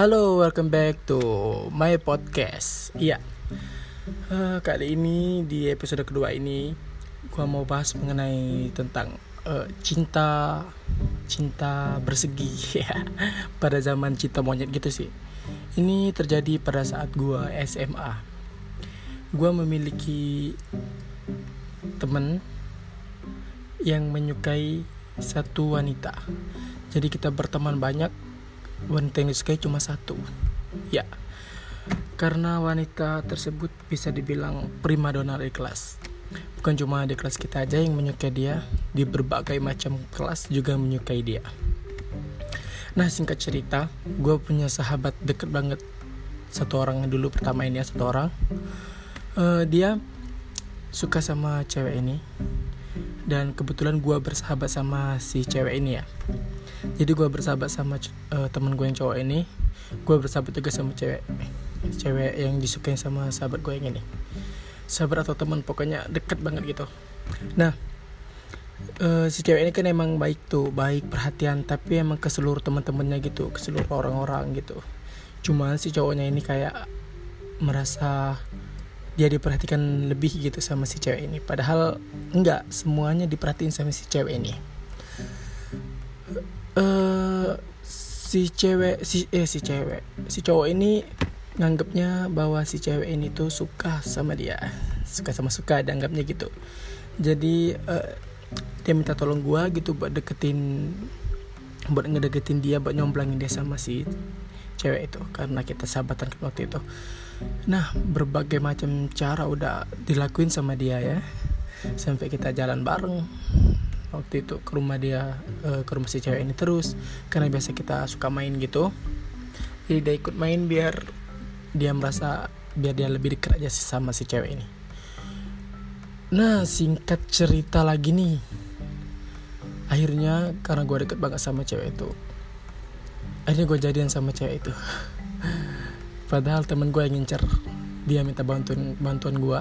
Halo, welcome back to my podcast. Iya, uh, kali ini di episode kedua ini, gua mau bahas mengenai tentang uh, cinta, cinta bersegi ya. pada zaman cinta monyet gitu sih. Ini terjadi pada saat gua SMA. Gua memiliki temen yang menyukai satu wanita. Jadi kita berteman banyak wanita yang disukai cuma satu. Ya. Karena wanita tersebut bisa dibilang prima dona di kelas. Bukan cuma di kelas kita aja yang menyukai dia di berbagai macam kelas juga menyukai dia. Nah singkat cerita gue punya sahabat deket banget. Satu orang dulu pertama ini ya satu orang. Uh, dia suka sama cewek ini. Dan kebetulan gue bersahabat sama si cewek ini ya jadi gue bersahabat sama uh, temen gue yang cowok ini. Gue bersahabat juga sama cewek cewek yang disukai sama sahabat gue yang ini. Sahabat atau teman pokoknya deket banget gitu. Nah uh, si cewek ini kan emang baik tuh baik perhatian tapi emang ke seluruh teman-temannya gitu ke seluruh orang-orang gitu. Cuman si cowoknya ini kayak merasa dia diperhatikan lebih gitu sama si cewek ini. Padahal enggak semuanya diperhatiin sama si cewek ini uh, si cewek si eh si cewek. Si cowok ini nganggapnya bahwa si cewek ini tuh suka sama dia. Suka sama suka dianggapnya gitu. Jadi uh, dia minta tolong gua gitu buat deketin buat ngedeketin dia buat nyomblangin dia sama si cewek itu. Karena kita sahabatan waktu itu. Nah berbagai macam cara udah dilakuin sama dia ya. Sampai kita jalan bareng waktu itu ke rumah dia uh, ke rumah si cewek ini terus karena biasa kita suka main gitu. Jadi dia ikut main biar dia merasa biar dia lebih dekat aja sih sama si cewek ini. Nah singkat cerita lagi nih. Akhirnya karena gue deket banget sama cewek itu akhirnya gue jadian sama cewek itu. Padahal temen gue yang ngincer dia minta bantuan bantuan gue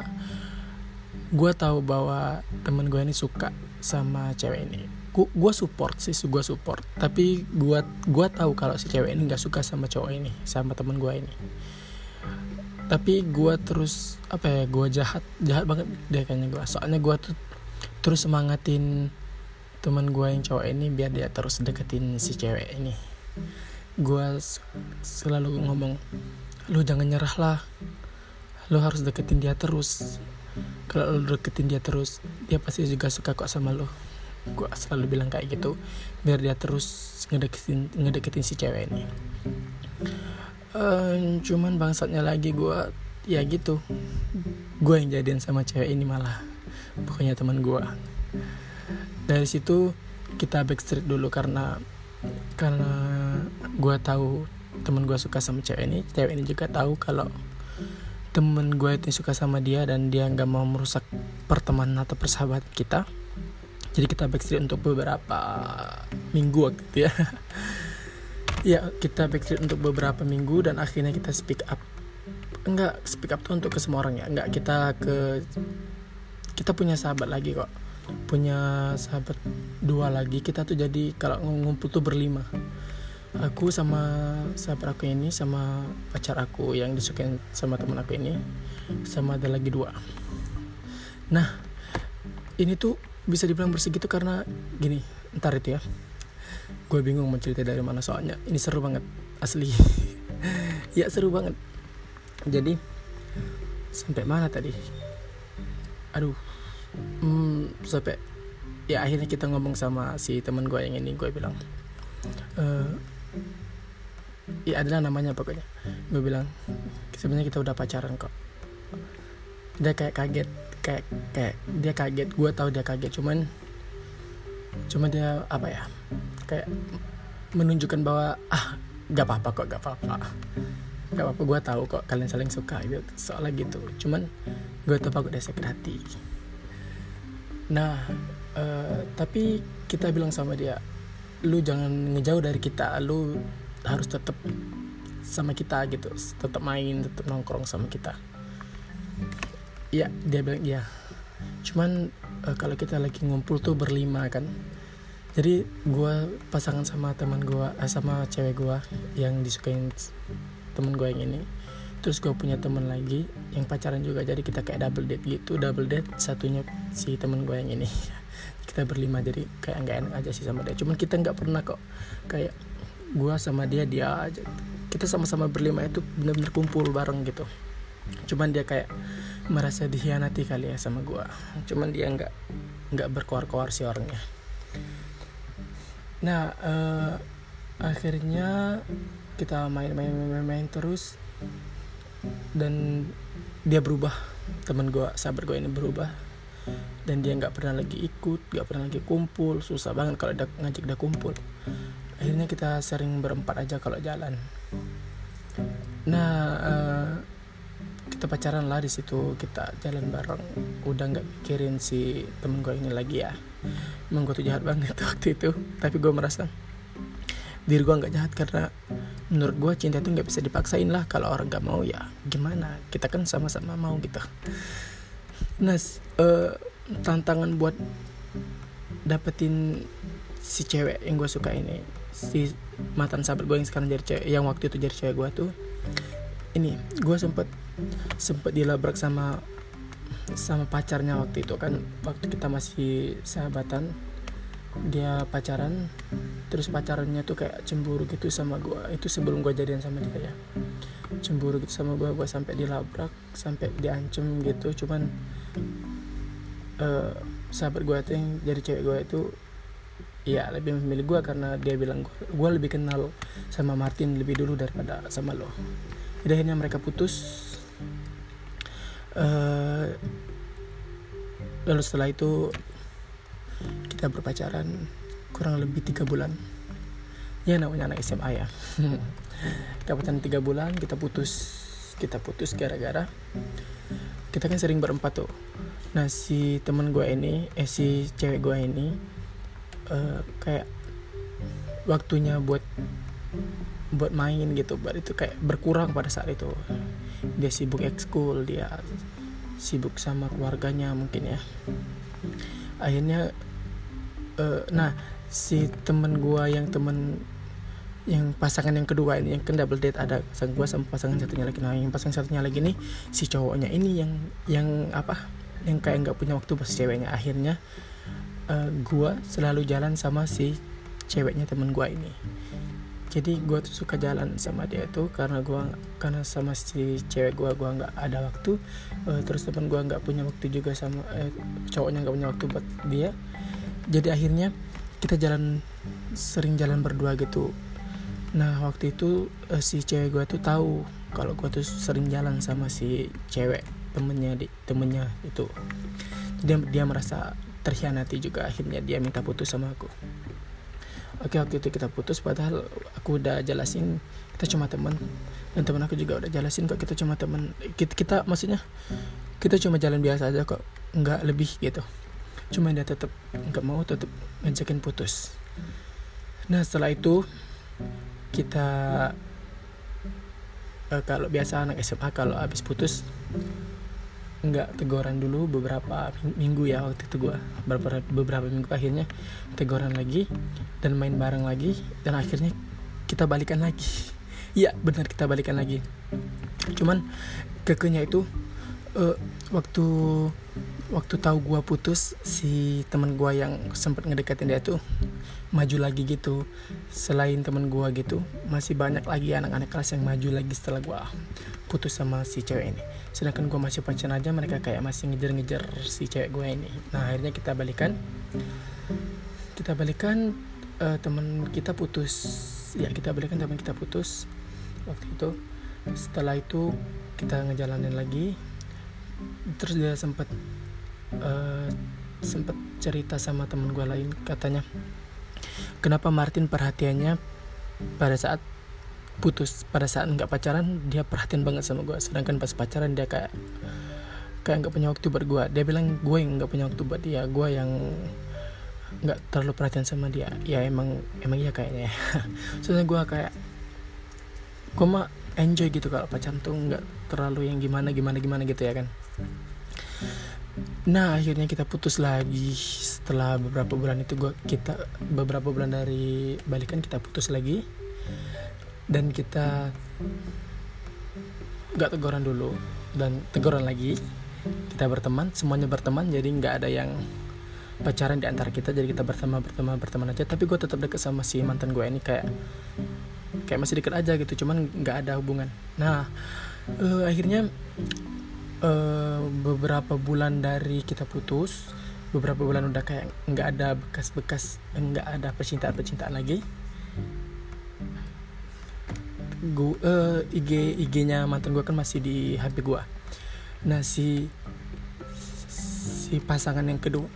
gue tahu bahwa temen gue ini suka sama cewek ini. Gue support sih gue support. Tapi gue gua tahu kalau si cewek ini nggak suka sama cowok ini sama temen gue ini. Tapi gue terus apa ya gue jahat jahat banget deh kayaknya gue soalnya gue tuh terus semangatin teman gue yang cowok ini biar dia terus deketin si cewek ini. Gue selalu ngomong lu jangan nyerah lah. Lu harus deketin dia terus kalau lo deketin dia terus dia pasti juga suka kok sama lo gue selalu bilang kayak gitu biar dia terus ngedeketin ngedeketin si cewek ini. Cuman bangsatnya lagi gue ya gitu. Gue yang jadian sama cewek ini malah pokoknya teman gue dari situ kita backstreet dulu karena karena gue tahu teman gue suka sama cewek ini. Cewek ini juga tahu kalau temen gue itu suka sama dia dan dia nggak mau merusak pertemanan atau persahabatan kita. Jadi kita backstreet untuk beberapa minggu waktu ya. Ya kita backstreet untuk beberapa minggu dan akhirnya kita speak up. Enggak speak up tuh untuk ke semua orang ya. Enggak kita ke kita punya sahabat lagi kok. Punya sahabat dua lagi. Kita tuh jadi kalau ngumpul tuh berlima aku sama sahabat aku ini sama pacar aku yang disukain sama temen aku ini sama ada lagi dua. Nah ini tuh bisa dibilang bersih gitu karena gini ntar itu ya. Gue bingung mau cerita dari mana soalnya. Ini seru banget asli. Ya seru banget. Jadi sampai mana tadi? Aduh hmm, sampai ya akhirnya kita ngomong sama si teman gue yang ini gue bilang e, ya adalah namanya pokoknya. Gue bilang sebenarnya kita udah pacaran kok. Dia kayak kaget kayak kayak dia kaget. Gue tahu dia kaget cuman cuma dia apa ya kayak menunjukkan bahwa ah gak apa-apa kok gak apa-apa. Gak apa-apa gue tahu kok kalian saling suka gitu. Soalnya gitu. Cuman gue tahu aku udah sakit hati. Nah uh, tapi kita bilang sama dia lu jangan ngejauh dari kita. Lu harus tetap sama kita gitu. Tetap main tetap nongkrong sama kita. Ya dia bilang iya. Cuman uh, kalau kita lagi ngumpul tuh berlima kan. Jadi gue pasangan sama teman gue eh, sama cewek gue yang disukain temen gue yang ini. Terus gue punya temen lagi yang pacaran juga. Jadi kita kayak double date gitu. Double date satunya si temen gue yang ini. Kita berlima jadi kayak nggak enak aja sih sama dia. Cuman kita nggak pernah kok kayak gue sama dia dia aja. Kita sama-sama berlima itu benar-benar kumpul bareng gitu. Cuman dia kayak merasa dikhianati kali ya sama gue cuman dia nggak nggak berkoar-koar si orangnya. Nah uh, akhirnya kita main-main-main terus. Dan dia berubah. Teman gue sahabat gue ini berubah. Dan dia nggak pernah lagi ikut nggak pernah lagi kumpul. Susah banget kalau ngajak dia kumpul akhirnya kita sering berempat aja kalau jalan. Nah uh, kita pacaran lah di situ kita jalan bareng. Udah nggak mikirin si temen gue ini lagi ya. Emang gue tuh jahat banget waktu itu tapi gue merasa diri gue nggak jahat karena menurut gue cinta itu nggak bisa dipaksain lah. Kalau orang nggak mau ya gimana? Kita kan sama-sama mau gitu. Nah uh, tantangan buat dapetin si cewek yang gue suka ini si mantan sahabat gue yang sekarang jadi cewek yang waktu itu jadi cewek gue tuh ini gue sempet sempet dilabrak sama sama pacarnya waktu itu kan waktu kita masih sahabatan dia pacaran terus pacarannya tuh kayak cemburu gitu sama gue itu sebelum gue jadian sama dia ya. Cemburu gitu sama gue gue sampai dilabrak sampai diancem gitu cuman uh, sahabat gue tuh yang jadi cewek gue itu ya lebih memilih gue karena dia bilang gue lebih kenal sama Martin lebih dulu daripada sama lo. Jadi akhirnya mereka putus. Uh, lalu setelah itu kita berpacaran kurang lebih tiga bulan. Ya namanya anak SMA ya. Kita pacaran tiga bulan kita putus kita putus gara-gara kita kan sering berempat tuh. Nah si temen gue ini eh si cewek gue ini uh, kayak waktunya buat buat main gitu. Buat itu kayak berkurang pada saat itu. Dia sibuk ekskul dia sibuk sama keluarganya mungkin ya. Akhirnya uh, nah si temen gue yang temen yang pasangan yang kedua ini yang kan double date ada sang gue sama pasangan satunya lagi. Nah yang pasangan satunya lagi nih si cowoknya ini yang yang apa? Yang kayak nggak punya waktu pas ceweknya. Akhirnya uh, eh, gue selalu jalan sama si ceweknya temen gue ini. Jadi gue tuh suka jalan sama dia tuh karena gue karena sama si cewek gue gue nggak ada waktu. Uh, terus temen gue nggak punya waktu juga sama uh, cowoknya nggak punya waktu buat dia. Jadi akhirnya kita jalan sering jalan berdua gitu. Nah waktu itu uh, si cewek gue tuh tahu kalau gue tuh sering jalan sama si cewek temennya di temennya itu. Dia dia merasa terhianati juga. Akhirnya dia minta putus sama aku. Oke waktu itu kita putus padahal aku udah jelasin kita cuma teman. Dan teman aku juga udah jelasin kok kita cuma teman. Kita, kita maksudnya kita cuma jalan biasa aja kok. Nggak lebih gitu. Cuma dia tetap nggak mau tetap ngajakin putus. Nah setelah itu kita uh, kalau biasa anak SMA kalau habis putus nggak teguran dulu beberapa minggu ya waktu itu gue beberapa beberapa minggu akhirnya teguran lagi dan main bareng lagi dan akhirnya kita balikan lagi. Iya benar kita balikan lagi. Cuman kekenya itu uh, waktu waktu tahu gue putus si teman gue yang sempat ngedekatin dia tuh maju lagi gitu. Selain teman gue gitu masih banyak lagi anak-anak kelas yang maju lagi setelah gue putus sama si cewek ini. Sedangkan gue masih pacaran aja mereka kayak masih ngejar-ngejar si cewek gue ini. Nah akhirnya kita balikan. Kita balikan uh, teman kita putus. Ya kita balikan teman kita putus waktu itu. Setelah itu kita ngejalanin lagi. Terus dia sempat uh, sempet cerita sama temen gue lain katanya kenapa Martin perhatiannya pada saat putus pada saat nggak pacaran dia perhatian banget sama gue sedangkan pas pacaran dia kayak kayak nggak punya waktu buat gue dia bilang gue yang nggak punya waktu buat dia. Gue yang nggak terlalu perhatian sama dia. Ya emang emang iya kayaknya. Ya soalnya gue kayak gue mah enjoy gitu kalau pacaran tuh nggak terlalu yang gimana gimana gimana gitu ya kan. Nah akhirnya kita putus lagi. Setelah beberapa bulan itu gua kita beberapa bulan dari balikan kita putus lagi dan kita nggak teguran dulu dan teguran lagi. Kita berteman semuanya berteman jadi nggak ada yang pacaran di antara kita jadi kita berteman berteman berteman aja. Tapi gue tetap deket sama si mantan gue ini kayak kayak masih deket aja gitu cuman nggak ada hubungan. Nah uh, akhirnya uh, beberapa bulan dari kita putus beberapa bulan udah kayak nggak ada bekas-bekas nggak ada percintaan percintaan lagi gue uh, IG IG-nya mantan gue kan masih di HP gue nah si si pasangan yang kedua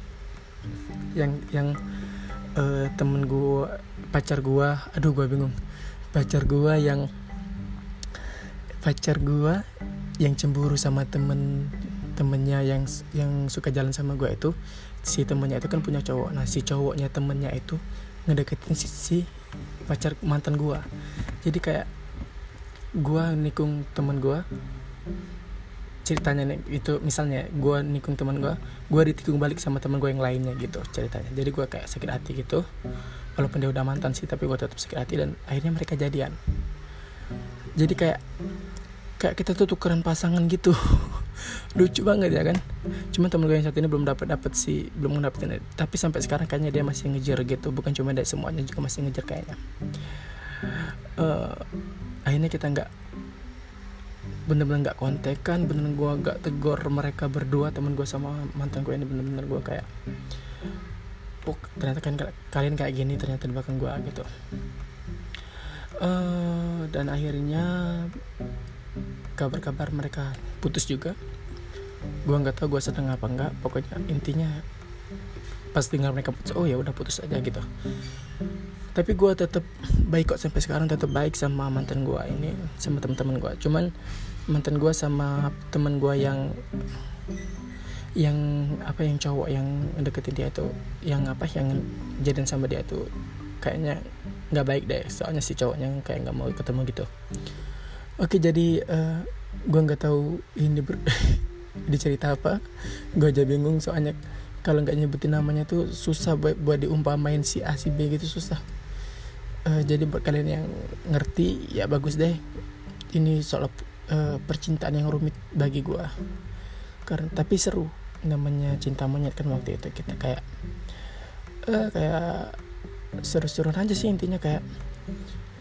yang yang uh, temen gue pacar gue aduh gue bingung. Pacar gue yang pacar gue yang cemburu sama temen temennya yang yang suka jalan sama gue itu si temennya itu kan punya cowok. Nah si cowoknya temennya itu ngedeketin si, si pacar mantan gue jadi kayak gue nikung temen gue ceritanya nih itu misalnya gue nikung teman gue gue ditikung balik sama teman gue yang lainnya gitu ceritanya. Jadi gue kayak sakit hati gitu. Walaupun dia udah mantan sih tapi gue tetap sakit hati dan akhirnya mereka jadian. Jadi kayak kayak kita tuh tukeran pasangan gitu. Lucu banget ya kan? Cuma temen gue yang satu ini belum dapat dapat sih belum dapetin. Tapi sampai sekarang kayaknya dia masih ngejar gitu. Bukan cuma dari semuanya juga masih ngejar kayaknya. Uh, akhirnya kita nggak bener-bener nggak kontekan bener gue nggak tegur mereka berdua temen gue sama mantan gue ini bener-bener gue kayak oh ternyata kan kalian kayak gini ternyata di belakang gue gitu. Uh, dan akhirnya kabar-kabar mereka putus juga. Gue nggak tahu gue sedang apa enggak pokoknya intinya pas dengar mereka putus oh ya udah putus aja gitu tapi gue tetap baik kok sampai sekarang tetap baik sama mantan gue ini sama teman-teman gue cuman mantan gue sama teman gue yang yang apa yang cowok yang deketin dia itu yang apa yang jadian sama dia itu kayaknya nggak baik deh. Soalnya si cowoknya kayak nggak mau ketemu gitu. Oke jadi uh, eh, gue nggak tahu ini ber dicerita apa. Gue aja bingung soalnya kalau nggak nyebutin namanya tuh susah buat, buat diumpamain si A si B gitu susah uh, jadi buat kalian yang ngerti ya bagus deh. Ini soal uh, percintaan yang rumit bagi gue karena tapi seru. Namanya cinta monyet kan waktu itu kita kayak uh, kayak seru-seruan aja sih intinya kayak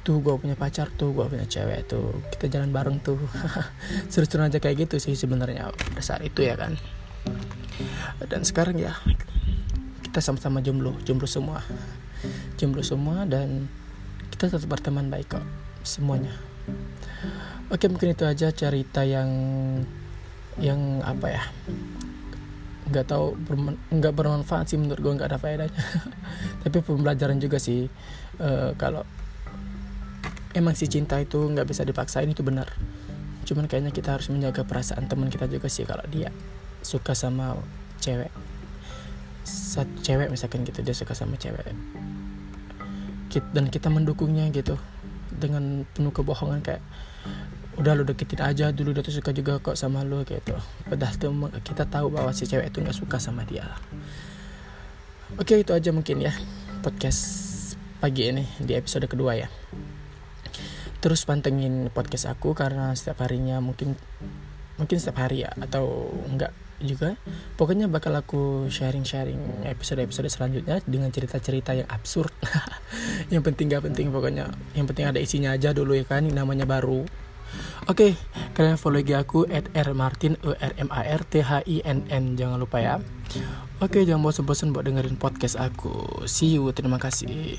tuh gue punya pacar tuh gue punya cewek tuh kita jalan bareng tuh. Seru-seruan aja kayak gitu sih sebenarnya saat itu ya kan? Dan sekarang ya kita sama-sama jomblo jomblo semua. Jomblo semua dan kita tetap berteman baik kok semuanya. Oke mungkin itu aja cerita yang yang apa ya nggak tahu nggak bermanfaat sih menurut gue nggak ada faedahnya. Tapi pembelajaran juga sih uh, kalau emang si cinta itu nggak bisa dipaksain itu benar. Cuman kayaknya kita harus menjaga perasaan teman kita juga sih kalau dia suka sama cewek. Satu cewek misalkan gitu dia suka sama cewek dan kita mendukungnya gitu. Dengan penuh kebohongan kayak udah lu deketin aja dulu dia tuh suka juga kok sama lu gitu. Padahal tuh kita tahu bahwa si cewek itu nggak suka sama dia. Oke itu aja mungkin ya podcast pagi ini di episode kedua ya. Terus pantengin podcast aku karena setiap harinya mungkin mungkin setiap hari ya atau enggak juga. Pokoknya bakal aku sharing-sharing episode-episode selanjutnya dengan cerita-cerita yang absurd yang penting gak penting pokoknya yang penting ada isinya aja dulu ya kan namanya baru Oke, okay, kalian follow IG aku at rmartin e r m a r t h i n n jangan lupa ya. Oke, okay, jangan bosan-bosan buat dengerin podcast aku. See you, terima kasih.